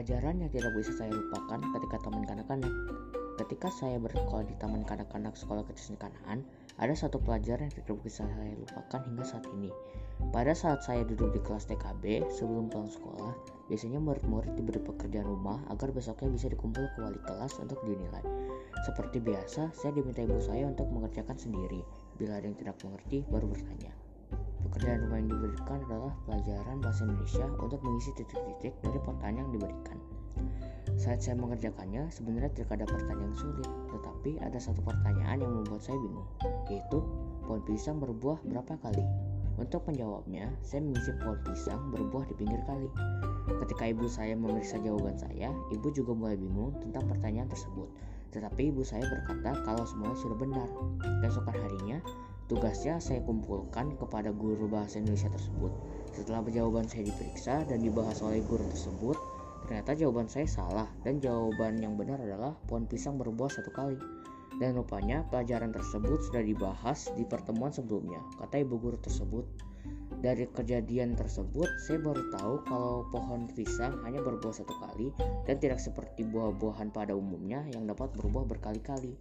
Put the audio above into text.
Pelajaran yang tidak bisa saya lupakan ketika taman kanak-kanak. Ketika saya bersekolah di taman kanak-kanak sekolah kecil Kanaan, ada satu pelajaran yang tidak bisa saya lupakan hingga saat ini. Pada saat saya duduk di kelas TKB sebelum pulang sekolah, biasanya murid-murid diberi pekerjaan rumah agar besoknya bisa dikumpul ke wali kelas untuk dinilai. Seperti biasa, saya diminta ibu saya untuk mengerjakan sendiri. Bila ada yang tidak mengerti, baru bertanya. Pekerjaan rumah yang diberikan adalah pelajaran bahasa Indonesia untuk mengisi titik-titik dari pertanyaan yang diberikan. Saat saya mengerjakannya, sebenarnya tidak ada pertanyaan sulit, tetapi ada satu pertanyaan yang membuat saya bingung, yaitu pohon pisang berbuah berapa kali? Untuk menjawabnya, saya mengisi pohon pisang berbuah di pinggir kali. Ketika ibu saya memeriksa jawaban saya, ibu juga mulai bingung tentang pertanyaan tersebut. Tetapi ibu saya berkata kalau semuanya sudah benar. Keesokan harinya, tugasnya saya kumpulkan kepada guru bahasa Indonesia tersebut. Setelah jawaban saya diperiksa dan dibahas oleh guru tersebut, Ternyata jawaban saya salah dan jawaban yang benar adalah pohon pisang berbuah satu kali. Dan rupanya pelajaran tersebut sudah dibahas di pertemuan sebelumnya, kata ibu guru tersebut. Dari kejadian tersebut, saya baru tahu kalau pohon pisang hanya berbuah satu kali dan tidak seperti buah-buahan pada umumnya yang dapat berbuah berkali-kali.